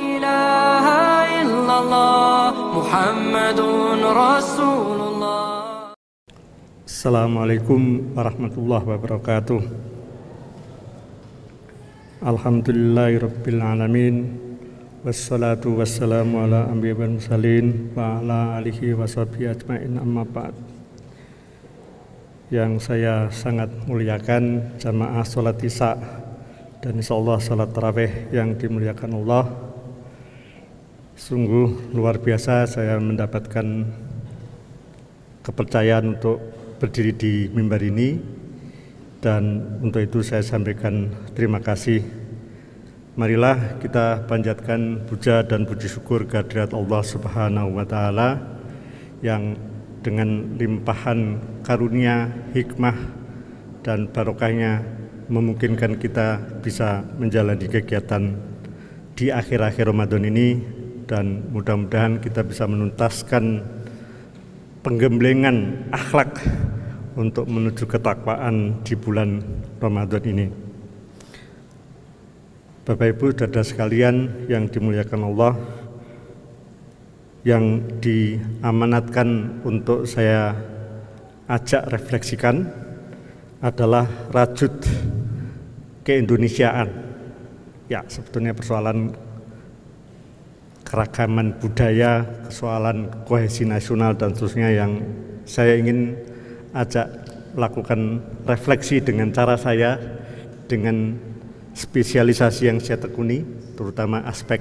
إله إلا الله محمد رسول الله Assalamualaikum warahmatullahi wabarakatuh Alhamdulillahirrabbilalamin Wassalatu wassalamu ala anbiya wal mursalin Wa ala alihi wa sahbihi ajma'in amma ba'd Yang saya sangat muliakan jamaah sholat isya Dan insyaallah sholat tarawih yang dimuliakan Allah Sungguh luar biasa saya mendapatkan kepercayaan untuk berdiri di mimbar ini dan untuk itu saya sampaikan terima kasih. Marilah kita panjatkan puja dan puji syukur kehadirat Allah Subhanahu wa taala yang dengan limpahan karunia, hikmah dan barokahnya memungkinkan kita bisa menjalani kegiatan di akhir-akhir Ramadan ini dan mudah-mudahan kita bisa menuntaskan penggemblengan akhlak untuk menuju ketakwaan di bulan Ramadan ini. Bapak Ibu saudara sekalian yang dimuliakan Allah yang diamanatkan untuk saya ajak refleksikan adalah rajut keindonesiaan. Ya, sebetulnya persoalan keragaman budaya, persoalan kohesi nasional dan seterusnya yang saya ingin ajak lakukan refleksi dengan cara saya dengan spesialisasi yang saya tekuni terutama aspek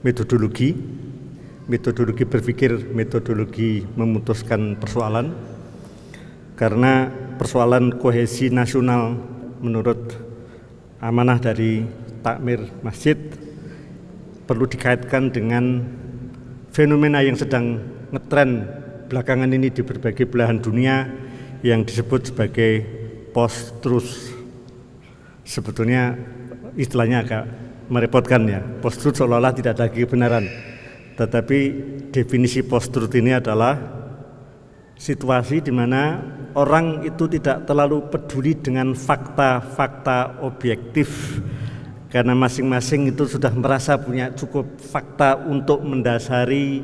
metodologi. Metodologi berpikir metodologi memutuskan persoalan. Karena persoalan kohesi nasional menurut amanah dari takmir masjid perlu dikaitkan dengan fenomena yang sedang ngetren belakangan ini di berbagai belahan dunia yang disebut sebagai post truth. Sebetulnya istilahnya agak merepotkan ya. Post truth seolah-olah tidak ada kebenaran. Tetapi definisi post truth ini adalah situasi di mana orang itu tidak terlalu peduli dengan fakta-fakta objektif karena masing-masing itu sudah merasa punya cukup fakta untuk mendasari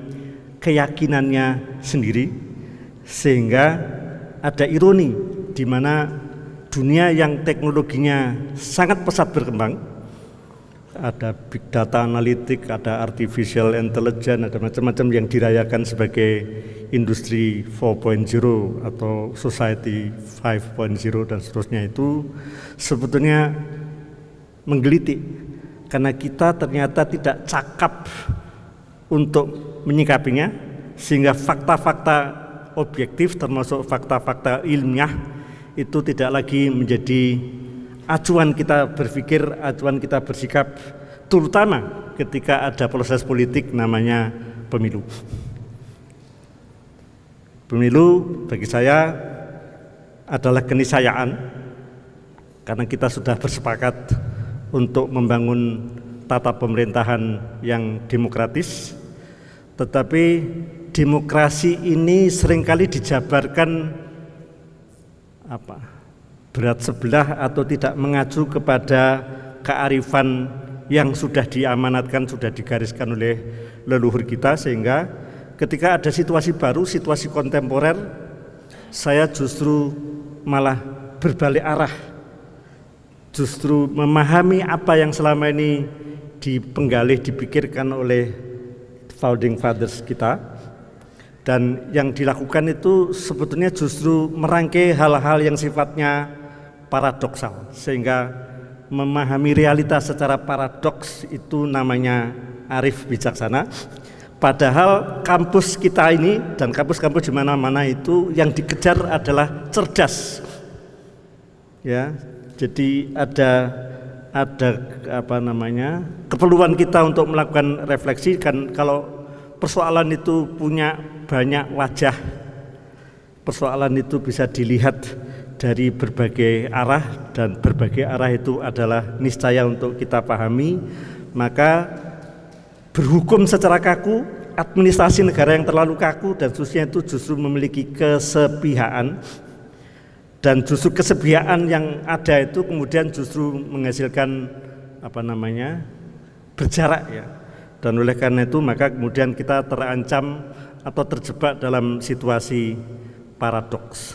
keyakinannya sendiri. Sehingga ada ironi di mana dunia yang teknologinya sangat pesat berkembang. Ada big data analitik, ada artificial intelligence, ada macam-macam yang dirayakan sebagai industri 4.0 atau society 5.0 dan seterusnya itu sebetulnya menggelitik karena kita ternyata tidak cakap untuk menyikapinya sehingga fakta-fakta objektif termasuk fakta-fakta ilmiah itu tidak lagi menjadi acuan kita berpikir, acuan kita bersikap terutama ketika ada proses politik namanya pemilu. Pemilu bagi saya adalah keniscayaan karena kita sudah bersepakat untuk membangun tata pemerintahan yang demokratis tetapi demokrasi ini sering kali dijabarkan apa berat sebelah atau tidak mengacu kepada kearifan yang sudah diamanatkan sudah digariskan oleh leluhur kita sehingga ketika ada situasi baru situasi kontemporer saya justru malah berbalik arah justru memahami apa yang selama ini dipenggalih dipikirkan oleh founding fathers kita. Dan yang dilakukan itu sebetulnya justru merangkai hal-hal yang sifatnya paradoksal sehingga memahami realitas secara paradoks itu namanya arif bijaksana. Padahal kampus kita ini dan kampus-kampus di mana-mana itu yang dikejar adalah cerdas. Ya jadi ada ada apa namanya keperluan kita untuk melakukan refleksi kan kalau persoalan itu punya banyak wajah persoalan itu bisa dilihat dari berbagai arah dan berbagai arah itu adalah niscaya untuk kita pahami maka berhukum secara kaku administrasi negara yang terlalu kaku dan khususnya itu justru memiliki kesepihaan dan justru kesepihaan yang ada itu kemudian justru menghasilkan apa namanya berjarak ya Dan oleh karena itu maka kemudian kita terancam atau terjebak dalam situasi paradoks.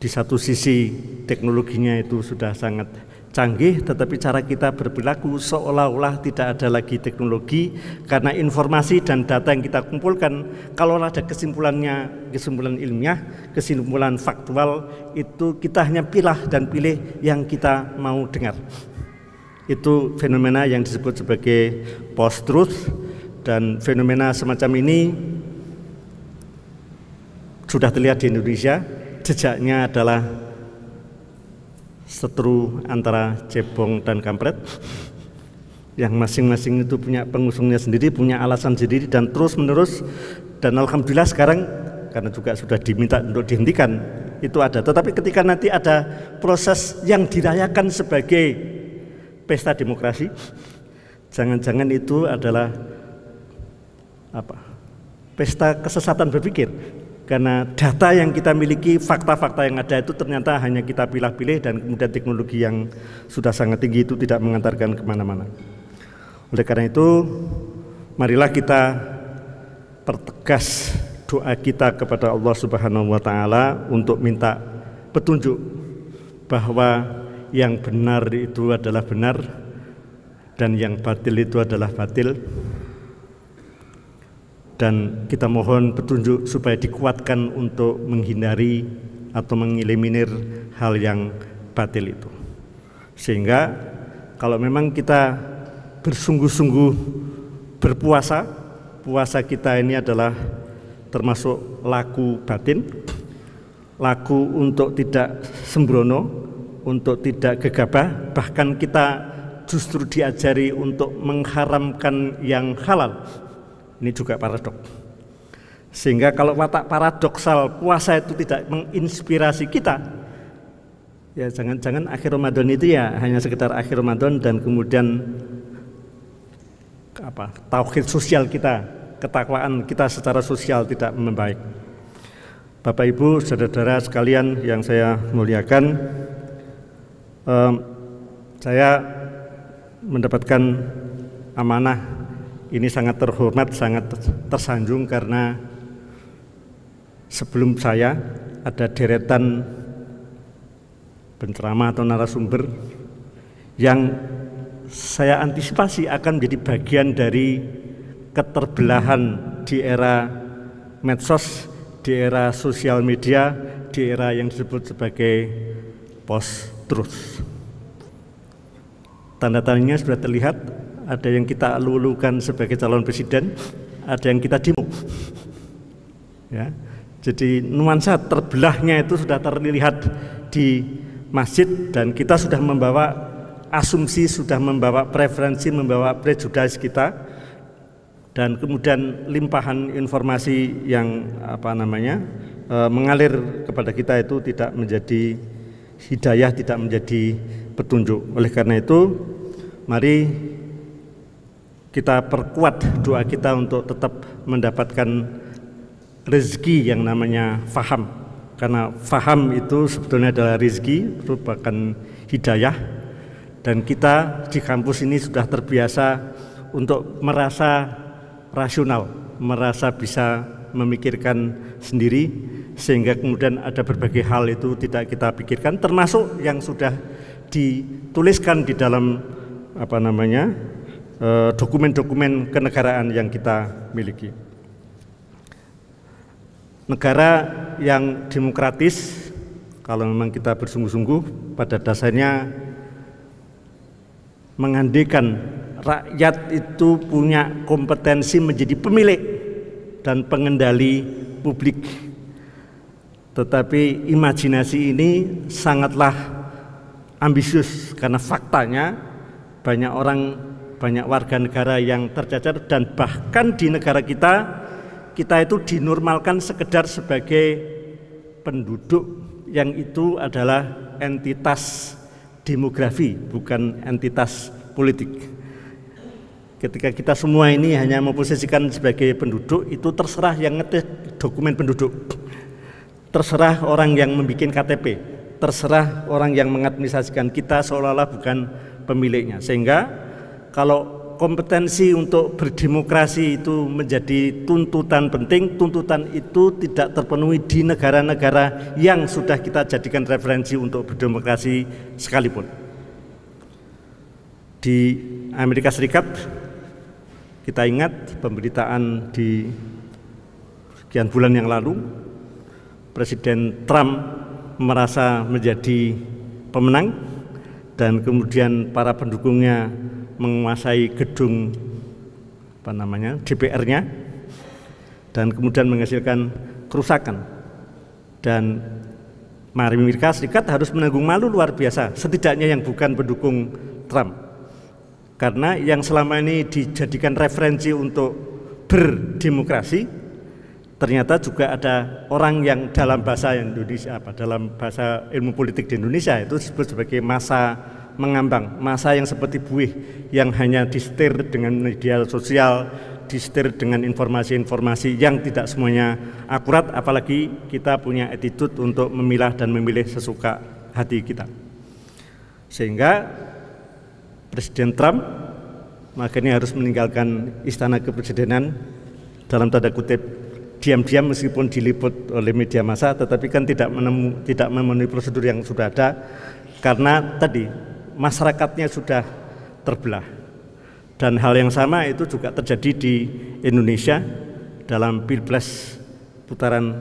Di satu sisi teknologinya itu sudah sangat canggih tetapi cara kita berperilaku seolah-olah tidak ada lagi teknologi karena informasi dan data yang kita kumpulkan kalau ada kesimpulannya kesimpulan ilmiah kesimpulan faktual itu kita hanya pilih dan pilih yang kita mau dengar. Itu fenomena yang disebut sebagai post truth dan fenomena semacam ini sudah terlihat di Indonesia jejaknya adalah setru antara cebong dan kampret yang masing-masing itu punya pengusungnya sendiri, punya alasan sendiri dan terus menerus dan alhamdulillah sekarang karena juga sudah diminta untuk dihentikan itu ada. Tetapi ketika nanti ada proses yang dirayakan sebagai pesta demokrasi, jangan-jangan itu adalah apa? Pesta kesesatan berpikir karena data yang kita miliki, fakta-fakta yang ada itu ternyata hanya kita pilih-pilih dan kemudian teknologi yang sudah sangat tinggi itu tidak mengantarkan ke mana-mana. Oleh karena itu, marilah kita pertegas doa kita kepada Allah Subhanahu wa taala untuk minta petunjuk bahwa yang benar itu adalah benar dan yang batil itu adalah batil dan kita mohon petunjuk supaya dikuatkan untuk menghindari atau mengeliminir hal yang batil itu. Sehingga kalau memang kita bersungguh-sungguh berpuasa, puasa kita ini adalah termasuk laku batin, laku untuk tidak sembrono, untuk tidak gegabah, bahkan kita justru diajari untuk mengharamkan yang halal ini juga paradok. Sehingga kalau watak paradoksal puasa itu tidak menginspirasi kita, ya jangan-jangan akhir Ramadan itu ya hanya sekedar akhir Ramadan dan kemudian apa tauhid sosial kita, ketakwaan kita secara sosial tidak membaik. Bapak Ibu, saudara-saudara sekalian yang saya muliakan, eh, saya mendapatkan amanah ini sangat terhormat, sangat tersanjung karena sebelum saya ada deretan penceramah atau narasumber yang saya antisipasi akan menjadi bagian dari keterbelahan di era medsos, di era sosial media, di era yang disebut sebagai post truth. Tanda-tandanya sudah terlihat ada yang kita lulukan sebagai calon presiden, ada yang kita demo. Ya. Jadi nuansa terbelahnya itu sudah terlihat di masjid dan kita sudah membawa asumsi, sudah membawa preferensi, membawa prejudis kita dan kemudian limpahan informasi yang apa namanya e, mengalir kepada kita itu tidak menjadi hidayah, tidak menjadi petunjuk. Oleh karena itu, mari kita perkuat doa kita untuk tetap mendapatkan rezeki yang namanya faham. Karena faham itu sebetulnya adalah rezeki merupakan hidayah. Dan kita di kampus ini sudah terbiasa untuk merasa rasional merasa bisa memikirkan sendiri sehingga kemudian ada berbagai hal itu tidak kita pikirkan termasuk yang sudah dituliskan di dalam apa namanya dokumen-dokumen kenegaraan yang kita miliki. Negara yang demokratis, kalau memang kita bersungguh-sungguh, pada dasarnya mengandikan rakyat itu punya kompetensi menjadi pemilik dan pengendali publik. Tetapi imajinasi ini sangatlah ambisius karena faktanya banyak orang banyak warga negara yang tercacar dan bahkan di negara kita kita itu dinormalkan sekedar sebagai penduduk yang itu adalah entitas demografi bukan entitas politik. Ketika kita semua ini hanya memposisikan sebagai penduduk itu terserah yang ngetik dokumen penduduk. Terserah orang yang membuat KTP, terserah orang yang mengadministrasikan kita seolah-olah bukan pemiliknya. Sehingga kalau kompetensi untuk berdemokrasi itu menjadi tuntutan penting, tuntutan itu tidak terpenuhi di negara-negara yang sudah kita jadikan referensi untuk berdemokrasi sekalipun. Di Amerika Serikat kita ingat pemberitaan di sekian bulan yang lalu Presiden Trump merasa menjadi pemenang dan kemudian para pendukungnya menguasai gedung apa namanya DPR-nya dan kemudian menghasilkan kerusakan. Dan Amerika Serikat harus menanggung malu luar biasa setidaknya yang bukan pendukung Trump. Karena yang selama ini dijadikan referensi untuk berdemokrasi ternyata juga ada orang yang dalam bahasa Indonesia apa dalam bahasa ilmu politik di Indonesia itu disebut sebagai masa mengambang, masa yang seperti buih yang hanya disetir dengan media sosial, disetir dengan informasi-informasi yang tidak semuanya akurat, apalagi kita punya attitude untuk memilah dan memilih sesuka hati kita. Sehingga Presiden Trump makanya harus meninggalkan istana kepresidenan dalam tanda kutip diam-diam meskipun diliput oleh media massa tetapi kan tidak menemu, tidak memenuhi prosedur yang sudah ada karena tadi masyarakatnya sudah terbelah. Dan hal yang sama itu juga terjadi di Indonesia dalam Pilpres putaran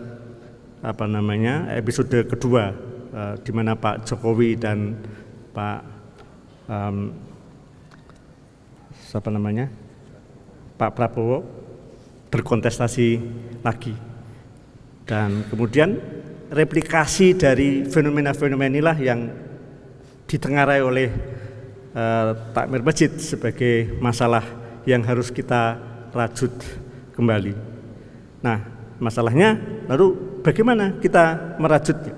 apa namanya episode kedua uh, di mana Pak Jokowi dan Pak um, siapa namanya Pak Prabowo berkontestasi lagi dan kemudian replikasi dari fenomena-fenomena inilah yang ditengarai oleh uh, takmir masjid sebagai masalah yang harus kita rajut kembali. Nah, masalahnya lalu bagaimana kita merajutnya?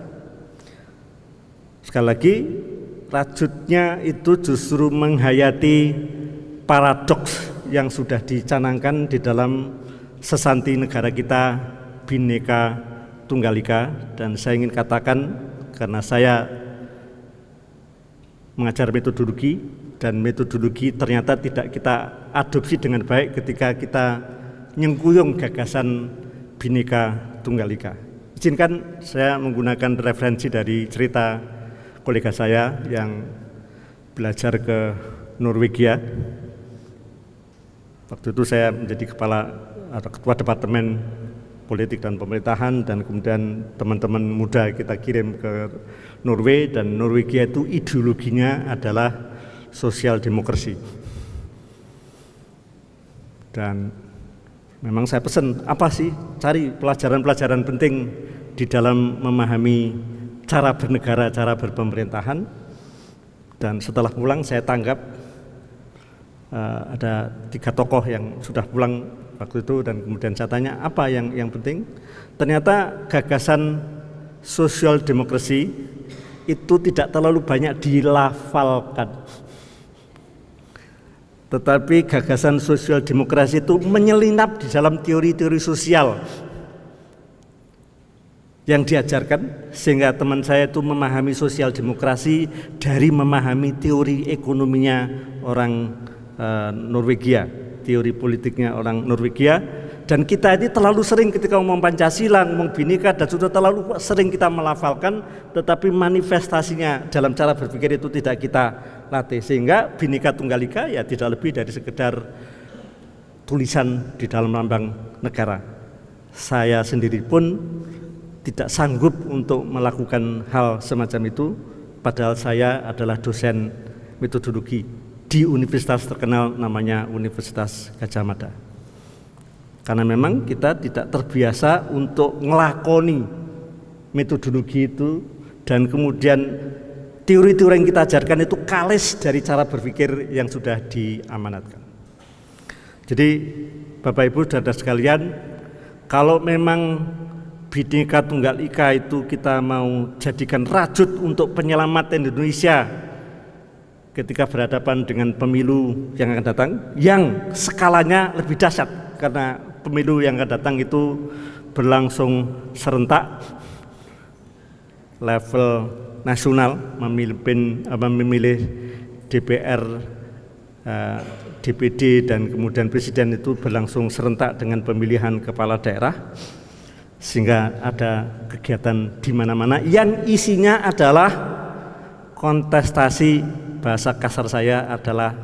Sekali lagi, rajutnya itu justru menghayati paradoks yang sudah dicanangkan di dalam sesanti negara kita bineka tunggal ika dan saya ingin katakan karena saya mengajar metodologi dan metodologi ternyata tidak kita adopsi dengan baik ketika kita nyengkuyung gagasan Bhinneka Tunggal Ika. Izinkan saya menggunakan referensi dari cerita kolega saya yang belajar ke Norwegia. Waktu itu saya menjadi kepala atau ketua departemen politik dan pemerintahan dan kemudian teman-teman muda kita kirim ke Norway dan Norwegia itu ideologinya adalah sosial demokrasi. Dan memang saya pesan apa sih cari pelajaran-pelajaran penting di dalam memahami cara bernegara, cara berpemerintahan. Dan setelah pulang saya tanggap uh, ada tiga tokoh yang sudah pulang waktu itu dan kemudian saya tanya apa yang yang penting ternyata gagasan sosial demokrasi itu tidak terlalu banyak dilafalkan. Tetapi gagasan sosial demokrasi itu menyelinap di dalam teori-teori sosial. Yang diajarkan sehingga teman saya itu memahami sosial demokrasi dari memahami teori ekonominya orang uh, Norwegia teori politiknya orang Norwegia dan kita ini terlalu sering ketika ngomong Pancasila, ngomong Bhinneka dan sudah terlalu sering kita melafalkan tetapi manifestasinya dalam cara berpikir itu tidak kita latih sehingga Bhinneka Tunggal Ika ya tidak lebih dari sekedar tulisan di dalam lambang negara. Saya sendiri pun tidak sanggup untuk melakukan hal semacam itu padahal saya adalah dosen metodologi di universitas terkenal namanya Universitas Gajah Mada. Karena memang kita tidak terbiasa untuk ngelakoni metodologi itu dan kemudian teori-teori yang kita ajarkan itu kalis dari cara berpikir yang sudah diamanatkan. Jadi Bapak Ibu saudara sekalian, kalau memang Bhinneka Tunggal Ika itu kita mau jadikan rajut untuk penyelamat Indonesia ketika berhadapan dengan pemilu yang akan datang yang skalanya lebih dahsyat karena pemilu yang akan datang itu berlangsung serentak. Level nasional memimpin memilih DPR DPD dan kemudian presiden itu berlangsung serentak dengan pemilihan kepala daerah sehingga ada kegiatan di mana-mana. Yang isinya adalah kontestasi bahasa kasar saya adalah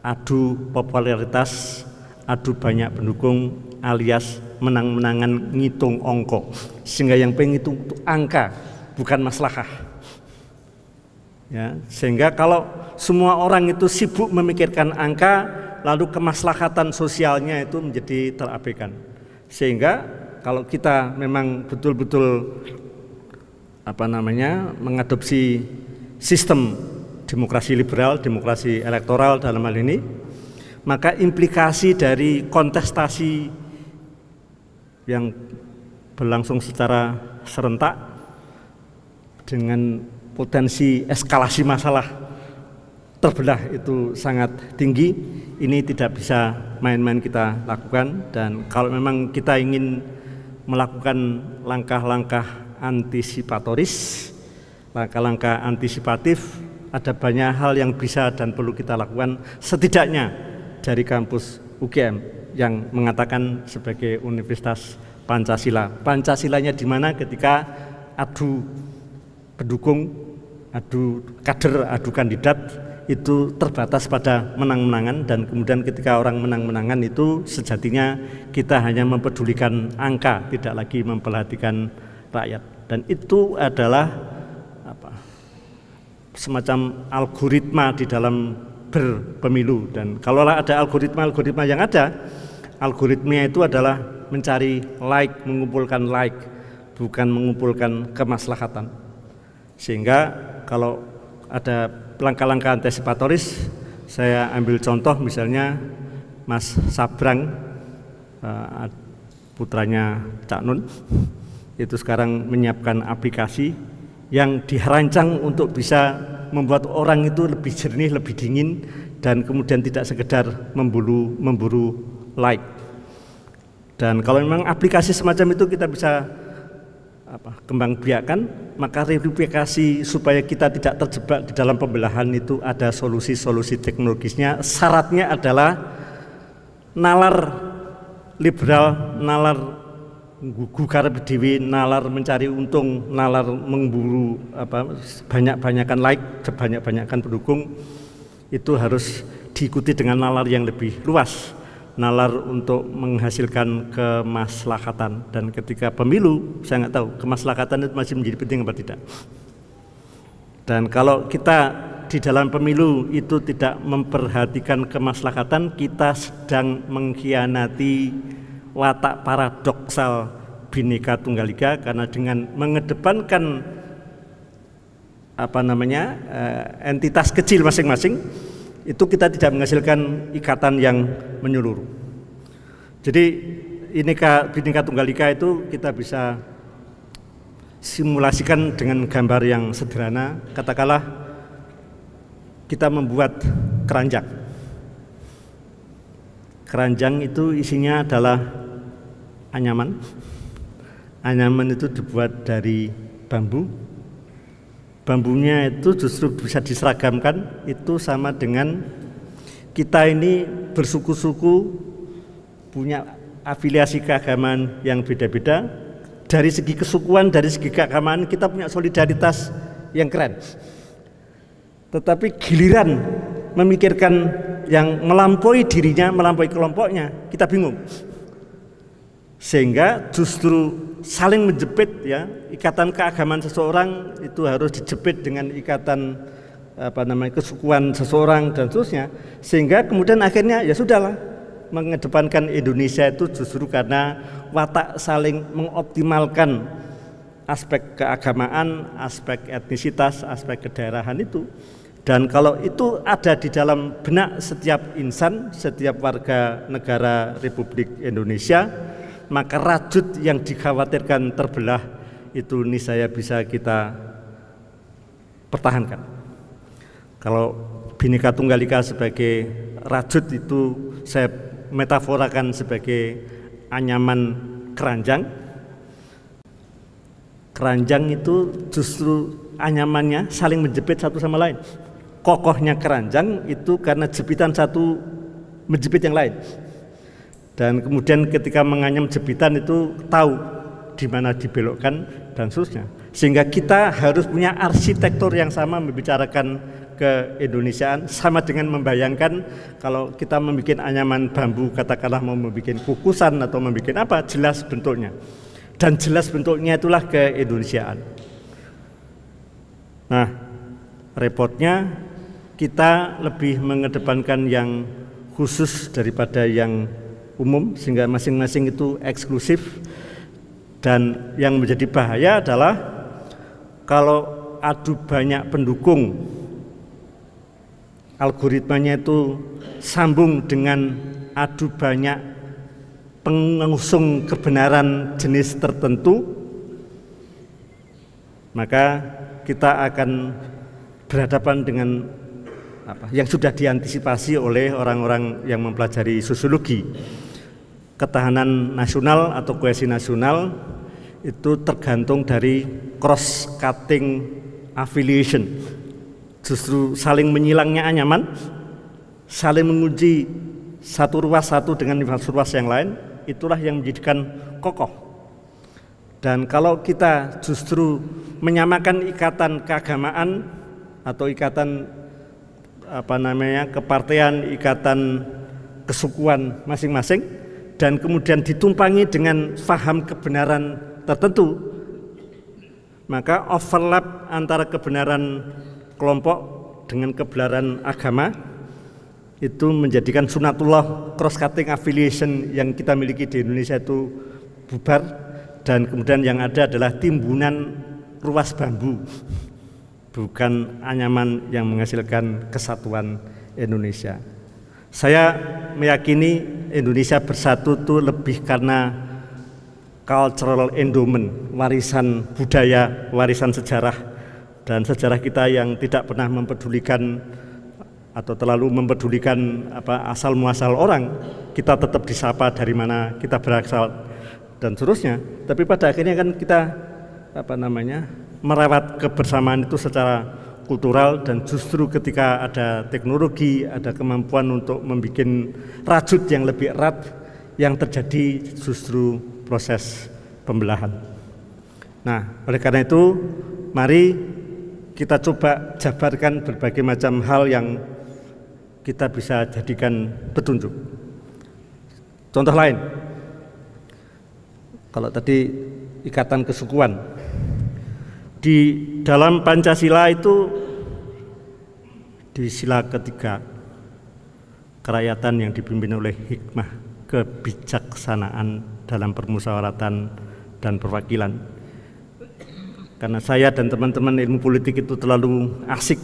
adu popularitas, adu banyak pendukung alias menang-menangan ngitung ongko sehingga yang pengen itu angka bukan maslahah. Ya sehingga kalau semua orang itu sibuk memikirkan angka lalu kemaslahatan sosialnya itu menjadi terabaikan. Sehingga kalau kita memang betul-betul apa namanya mengadopsi sistem demokrasi liberal, demokrasi elektoral dalam hal ini, maka implikasi dari kontestasi yang berlangsung secara serentak dengan potensi eskalasi masalah terbelah itu sangat tinggi. Ini tidak bisa main-main kita lakukan dan kalau memang kita ingin melakukan langkah-langkah antisipatoris, langkah-langkah antisipatif, ada banyak hal yang bisa dan perlu kita lakukan setidaknya dari kampus UGM yang mengatakan sebagai Universitas Pancasila. Pancasilanya di mana ketika adu pendukung, adu kader, adu kandidat itu terbatas pada menang-menangan dan kemudian ketika orang menang-menangan itu sejatinya kita hanya mempedulikan angka tidak lagi memperhatikan rakyat dan itu adalah apa semacam algoritma di dalam berpemilu. Dan kalaulah ada algoritma-algoritma yang ada algoritma itu adalah mencari like mengumpulkan like bukan mengumpulkan kemaslahatan. Sehingga kalau ada langkah-langkah antisipatoris saya ambil contoh misalnya Mas Sabrang uh, putranya Cak Nun itu sekarang menyiapkan aplikasi yang dirancang untuk bisa membuat orang itu lebih jernih, lebih dingin dan kemudian tidak sekedar memburu memburu like. Dan kalau memang aplikasi semacam itu kita bisa apa, kembang biakan, maka replikasi supaya kita tidak terjebak di dalam pembelahan itu ada solusi-solusi teknologisnya. Syaratnya adalah nalar liberal, nalar gugar dewi, nalar mencari untung, nalar memburu apa banyak-banyakan like, banyak-banyakan pendukung itu harus diikuti dengan nalar yang lebih luas. Nalar untuk menghasilkan kemaslahatan. Dan ketika pemilu saya nggak tahu kemaslahatan itu masih menjadi penting apa tidak. Dan kalau kita di dalam pemilu itu tidak memperhatikan kemaslahatan kita sedang mengkhianati watak paradoksal Bhinneka Tunggal Ika karena dengan mengedepankan apa namanya eh, entitas kecil masing-masing itu kita tidak menghasilkan ikatan yang menyeluruh. Jadi ini Bhinneka Tunggal Ika itu kita bisa simulasikan dengan gambar yang sederhana. Katakanlah kita membuat keranjang. Keranjang itu isinya adalah anyaman. Anyaman itu dibuat dari bambu, bambunya itu justru bisa diseragamkan itu sama dengan kita ini bersuku-suku punya afiliasi keagamaan yang beda-beda. Dari segi kesukuan dari segi keagamaan kita punya solidaritas yang keren. Tetapi giliran memikirkan yang melampaui dirinya melampaui kelompoknya kita bingung. Sehingga justru saling menjepit ya. Ikatan keagamaan seseorang itu harus dijepit dengan ikatan apa namanya kesukuan seseorang dan seterusnya. Sehingga kemudian akhirnya ya sudahlah mengedepankan Indonesia itu justru karena watak saling mengoptimalkan aspek keagamaan, aspek etnisitas, aspek kedaerahan itu dan kalau itu ada di dalam benak setiap insan, setiap warga negara Republik Indonesia, maka rajut yang dikhawatirkan terbelah itu niscaya bisa kita pertahankan. Kalau Bhinneka Tunggal Ika sebagai rajut itu saya metaforakan sebagai anyaman keranjang. Keranjang itu justru anyamannya saling menjepit satu sama lain. Kokohnya keranjang itu karena jepitan satu menjepit yang lain. Dan kemudian ketika menganyam jepitan itu tahu di mana dibelokkan dan seterusnya. Sehingga kita harus punya arsitektur yang sama membicarakan ke Indonesiaan sama dengan membayangkan kalau kita membuat anyaman bambu katakanlah mau membuat kukusan atau membuat apa jelas bentuknya dan jelas bentuknya itulah ke Indonesiaan. Nah, repotnya kita lebih mengedepankan yang khusus daripada yang umum sehingga masing-masing itu eksklusif. Dan yang menjadi bahaya adalah kalau adu banyak pendukung algoritmanya itu sambung dengan adu banyak pengusung kebenaran jenis tertentu maka kita akan berhadapan dengan apa? Yang sudah diantisipasi oleh orang-orang yang mempelajari sosiologi. Ketahanan nasional atau kohesi nasional itu tergantung dari cross cutting affiliation. Justru saling menyilangnya anyaman, saling menguji satu ruas satu dengan ruas yang lain, itulah yang menjadikan kokoh. Dan kalau kita justru menyamakan ikatan keagamaan atau ikatan apa namanya kepartean, ikatan kesukuan masing-masing dan kemudian ditumpangi dengan faham kebenaran tertentu, maka overlap antara kebenaran kelompok dengan kebenaran agama itu menjadikan sunatullah cross cutting affiliation yang kita miliki di Indonesia itu bubar. Dan kemudian yang ada adalah timbunan ruas bambu bukan anyaman yang menghasilkan kesatuan Indonesia. Saya meyakini Indonesia bersatu itu lebih karena cultural endowment, warisan budaya, warisan sejarah dan sejarah kita yang tidak pernah mempedulikan atau terlalu mempedulikan apa asal muasal orang kita tetap disapa dari mana kita berasal dan seterusnya tapi pada akhirnya kan kita apa namanya merawat kebersamaan itu secara kultural dan justru ketika ada teknologi ada kemampuan untuk membuat rajut yang lebih erat yang terjadi justru proses pembelahan nah oleh karena itu mari kita coba jabarkan berbagai macam hal yang kita bisa jadikan petunjuk. Contoh lain, kalau tadi ikatan kesukuan, di dalam Pancasila itu di sila ketiga kerakyatan yang dipimpin oleh hikmah kebijaksanaan dalam permusyawaratan dan perwakilan. Karena saya dan teman-teman ilmu politik itu terlalu asik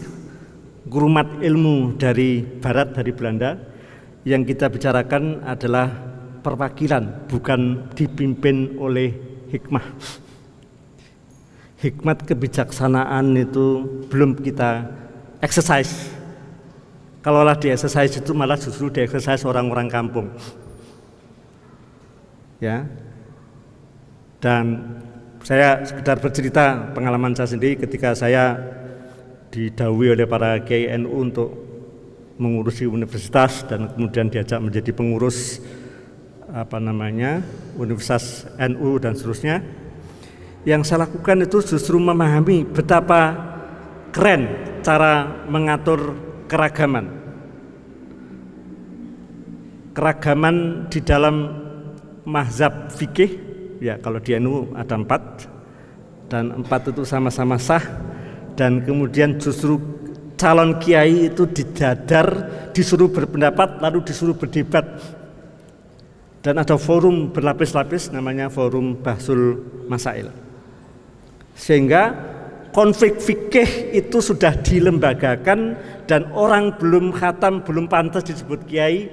gurumat ilmu dari barat dari Belanda. Yang kita bicarakan adalah perwakilan bukan dipimpin oleh hikmah hikmat kebijaksanaan itu belum kita exercise. Kalaulah di exercise itu malah justru di exercise orang-orang kampung. Ya. Dan saya sekedar bercerita pengalaman saya sendiri ketika saya didawi oleh para kiai NU untuk mengurusi universitas dan kemudian diajak menjadi pengurus apa namanya Universitas NU dan seterusnya. Yang saya lakukan itu justru memahami betapa keren cara mengatur keragaman. Keragaman di dalam mazhab fikih ya kalau di NU ada empat dan empat itu sama-sama sah dan kemudian justru calon kiai itu didadar disuruh berpendapat lalu disuruh berdebat dan ada forum berlapis-lapis namanya forum Bahsul Masail sehingga konflik fikih itu sudah dilembagakan dan orang belum khatam belum pantas disebut kiai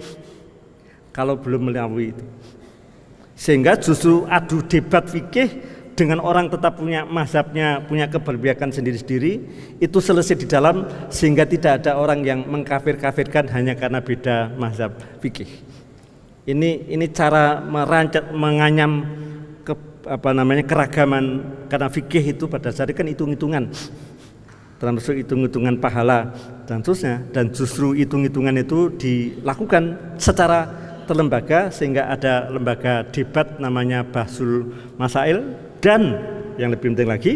kalau belum melalui itu sehingga justru adu debat fikih dengan orang tetap punya mazhabnya, punya keberpihakan sendiri-sendiri, itu selesai di dalam sehingga tidak ada orang yang mengkafir-kafirkan hanya karena beda mazhab fikih. Ini ini cara merancang menganyam apa namanya keragaman. Karena fikih itu pada dasarnya kan hitung-hitungan. termasuk hitung-hitungan pahala dan seterusnya. Dan justru hitung-hitungan itu dilakukan secara terlembaga sehingga ada lembaga debat namanya Basul Masail. Dan yang lebih penting lagi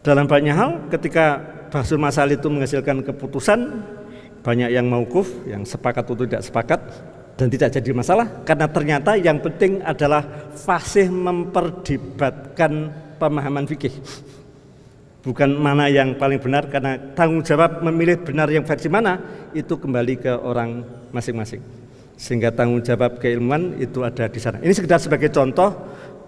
dalam banyak hal ketika Basul Masail itu menghasilkan keputusan banyak yang maukuf yang sepakat atau tidak sepakat dan tidak jadi masalah karena ternyata yang penting adalah fasih memperdebatkan pemahaman fikih. Bukan mana yang paling benar karena tanggung jawab memilih benar yang versi mana itu kembali ke orang masing-masing. Sehingga tanggung jawab keilmuan itu ada di sana. Ini sekedar sebagai contoh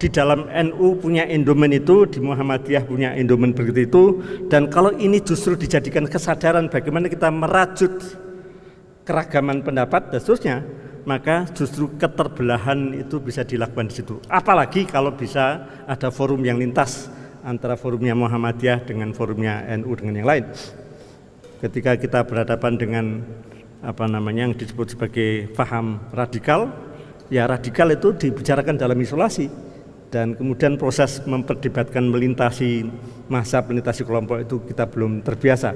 di dalam NU punya endomen itu di Muhammadiyah punya endomen begitu itu dan kalau ini justru dijadikan kesadaran bagaimana kita merajut keragaman pendapat dan seterusnya maka justru keterbelahan itu bisa dilakukan di situ apalagi kalau bisa ada forum yang lintas antara forumnya Muhammadiyah dengan forumnya NU dengan yang lain. Ketika kita berhadapan dengan apa namanya yang disebut sebagai paham radikal, ya radikal itu dibicarakan dalam isolasi dan kemudian proses memperdebatkan melintasi masa melintasi kelompok itu kita belum terbiasa.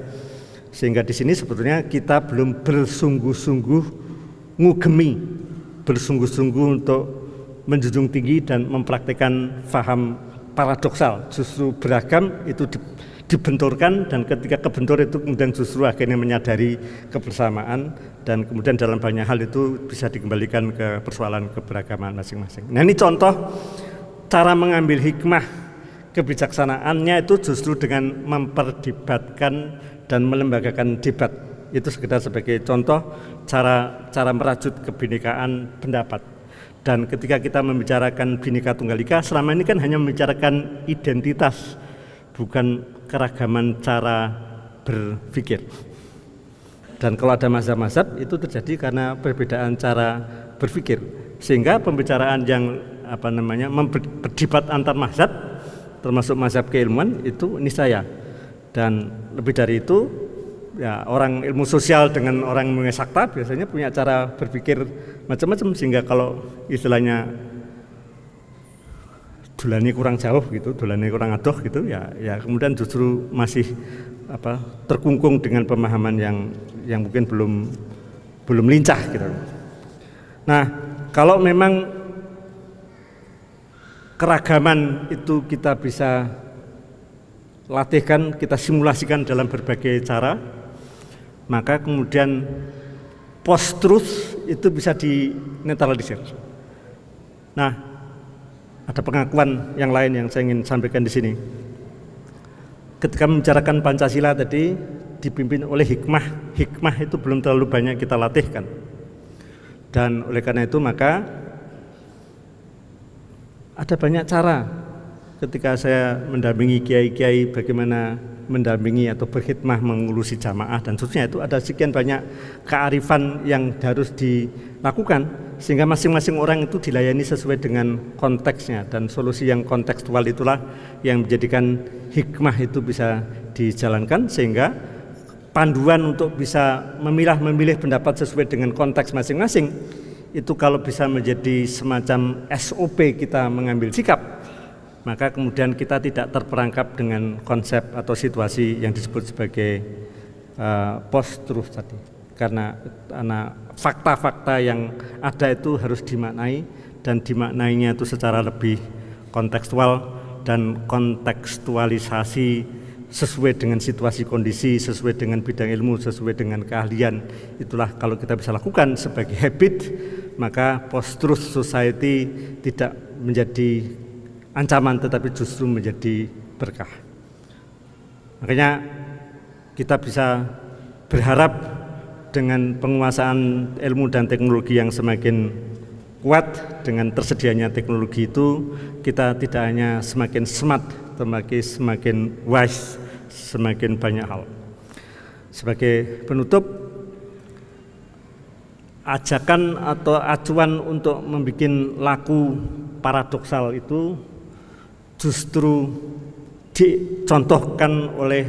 Sehingga di sini sebetulnya kita belum bersungguh-sungguh ngugemi, bersungguh-sungguh untuk menjunjung tinggi dan mempraktikkan faham paradoksal, justru beragam itu dibenturkan dan ketika kebentur itu kemudian justru akhirnya menyadari kebersamaan dan kemudian dalam banyak hal itu bisa dikembalikan ke persoalan keberagaman masing-masing. Nah ini contoh cara mengambil hikmah kebijaksanaannya itu justru dengan memperdebatkan dan melembagakan debat. Itu sekedar sebagai contoh cara cara merajut kebinekaan pendapat. Dan ketika kita membicarakan Bhinneka Tunggal Ika, selama ini kan hanya membicarakan identitas, bukan keragaman cara berpikir. Dan kalau ada mazhab-mazhab itu terjadi karena perbedaan cara berpikir. Sehingga pembicaraan yang apa namanya berdebat antar mazhab termasuk mazhab keilmuan itu niscaya. Dan lebih dari itu ya orang ilmu sosial dengan orang ilmu sakta biasanya punya cara berpikir macam-macam sehingga kalau istilahnya dulani kurang jauh gitu, dulani kurang adoh gitu ya ya kemudian justru masih apa terkungkung dengan pemahaman yang yang mungkin belum belum lincah gitu. Nah, kalau memang keragaman itu kita bisa latihkan, kita simulasikan dalam berbagai cara, maka kemudian post truth itu bisa dinetralisir. Nah, ada pengakuan yang lain yang saya ingin sampaikan di sini. Ketika membicarakan Pancasila tadi dipimpin oleh hikmah, hikmah itu belum terlalu banyak kita latihkan. Dan oleh karena itu maka ada banyak cara ketika saya mendampingi kiai-kiai bagaimana mendampingi atau berkhidmah mengurusi jamaah dan seterusnya itu ada sekian banyak kearifan yang harus dilakukan sehingga masing-masing orang itu dilayani sesuai dengan konteksnya. Dan solusi yang kontekstual itulah yang menjadikan hikmah itu bisa dijalankan sehingga panduan untuk bisa memilah memilih pendapat sesuai dengan konteks masing-masing itu kalau bisa menjadi semacam SOP kita mengambil sikap maka kemudian kita tidak terperangkap dengan konsep atau situasi yang disebut sebagai uh, post truth tadi karena fakta-fakta yang ada itu harus dimaknai dan dimaknainya itu secara lebih kontekstual dan kontekstualisasi sesuai dengan situasi kondisi, sesuai dengan bidang ilmu, sesuai dengan keahlian. Itulah kalau kita bisa lakukan sebagai habit, maka post-truth society tidak menjadi ancaman tetapi justru menjadi berkah. Makanya kita bisa berharap dengan penguasaan ilmu dan teknologi yang semakin kuat dengan tersedianya teknologi itu kita tidak hanya semakin smart tetapi semakin wise semakin banyak hal. Sebagai penutup ajakan atau acuan untuk membuat laku paradoksal itu justru dicontohkan oleh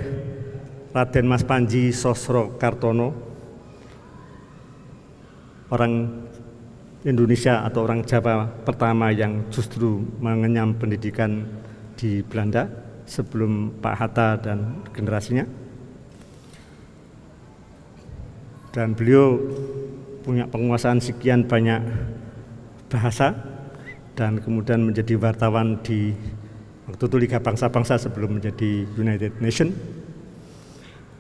Raden Mas Panji Sosro Kartono orang Indonesia atau orang Jawa pertama yang justru mengenyam pendidikan di Belanda sebelum Pak Hatta dan generasinya. Dan beliau punya penguasaan sekian banyak bahasa dan kemudian menjadi wartawan di waktu itu Liga Bangsa-Bangsa sebelum menjadi United Nation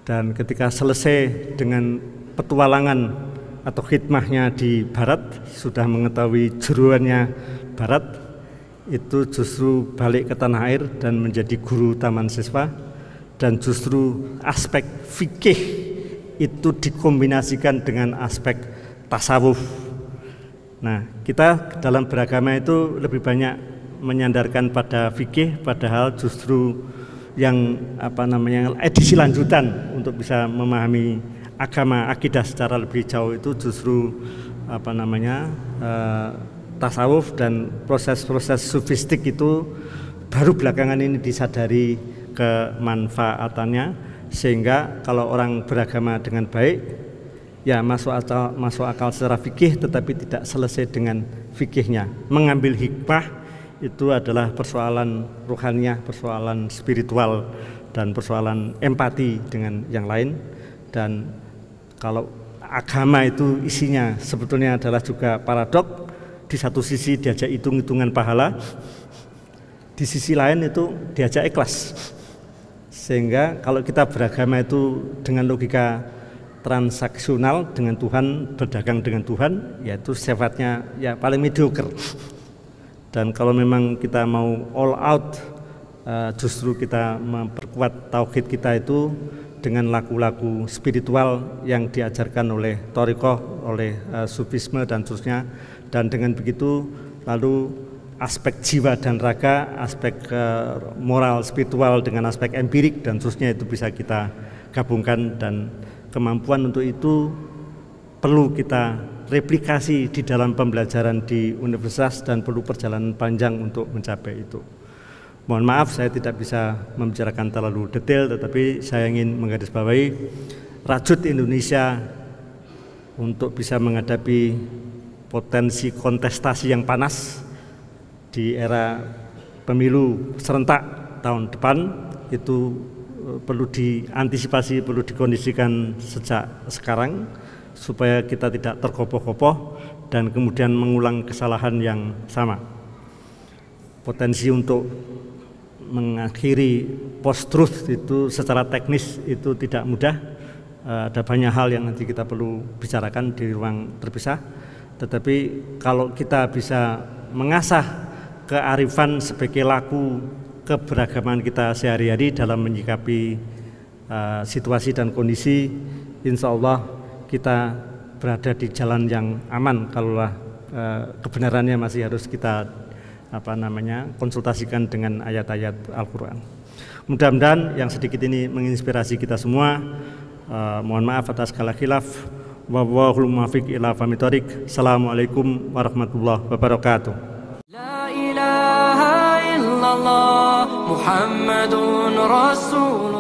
dan ketika selesai dengan petualangan atau khidmahnya di Barat sudah mengetahui jeruannya Barat itu justru balik ke tanah air dan menjadi guru taman siswa dan justru aspek fikih itu dikombinasikan dengan aspek tasawuf. Nah, kita dalam beragama itu lebih banyak menyandarkan pada fikih padahal justru yang apa namanya edisi lanjutan untuk bisa memahami agama akidah secara lebih jauh itu justru apa namanya uh, tasawuf dan proses-proses sufistik itu baru belakangan ini disadari kemanfaatannya. Sehingga kalau orang beragama dengan baik ya masuk akal masuk akal secara fikih tetapi tidak selesai dengan fikihnya. Mengambil hikmah itu adalah persoalan ruhaniah persoalan spiritual dan persoalan empati dengan yang lain dan kalau agama itu isinya sebetulnya adalah juga paradok. Di satu sisi diajak hitung-hitungan pahala, di sisi lain itu diajak ikhlas. Sehingga kalau kita beragama itu dengan logika transaksional dengan Tuhan, berdagang dengan Tuhan, yaitu sifatnya ya paling mediocre. Dan kalau memang kita mau all out, eh, justru kita memperkuat tauhid kita itu dengan laku-laku spiritual yang diajarkan oleh Toriko, oleh uh, Sufisme dan seterusnya. Dan dengan begitu lalu aspek jiwa dan raga, aspek uh, moral spiritual dengan aspek empirik dan seterusnya itu bisa kita gabungkan. Dan kemampuan untuk itu perlu kita replikasi di dalam pembelajaran di universitas dan perlu perjalanan panjang untuk mencapai itu. Mohon maaf saya tidak bisa membicarakan terlalu detail tetapi saya ingin menggarisbawahi rajut Indonesia untuk bisa menghadapi potensi kontestasi yang panas di era pemilu serentak tahun depan itu eh, perlu diantisipasi, perlu dikondisikan sejak sekarang supaya kita tidak terkopoh-kopoh dan kemudian mengulang kesalahan yang sama. Potensi untuk mengakhiri post truth itu secara teknis itu tidak mudah. Eh, ada banyak hal yang nanti kita perlu bicarakan di ruang terpisah. Tetapi kalau kita bisa mengasah kearifan sebagai laku keberagaman kita sehari-hari dalam menyikapi uh, situasi dan kondisi, insya Allah kita berada di jalan yang aman kalaulah uh, kebenarannya masih harus kita apa namanya konsultasikan dengan ayat-ayat Al-Quran. Mudah-mudahan yang sedikit ini menginspirasi kita semua. Uh, mohon maaf atas segala khilaf. Wallahul muwaffiq ila famitorik. Assalamualaikum warahmatullahi wabarakatuh. La ilaha illallah Muhammadun Rasulullah